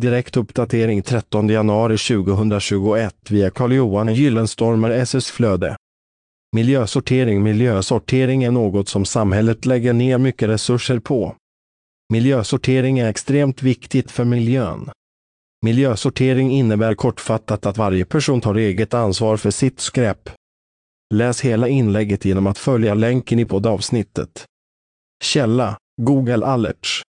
Direkt uppdatering 13 januari 2021 via Carl-Johan Gyllenstormer SS Flöde. Miljösortering Miljösortering är något som samhället lägger ner mycket resurser på. Miljösortering är extremt viktigt för miljön. Miljösortering innebär kortfattat att varje person tar eget ansvar för sitt skräp. Läs hela inlägget genom att följa länken i poddavsnittet. Källa Google Alerts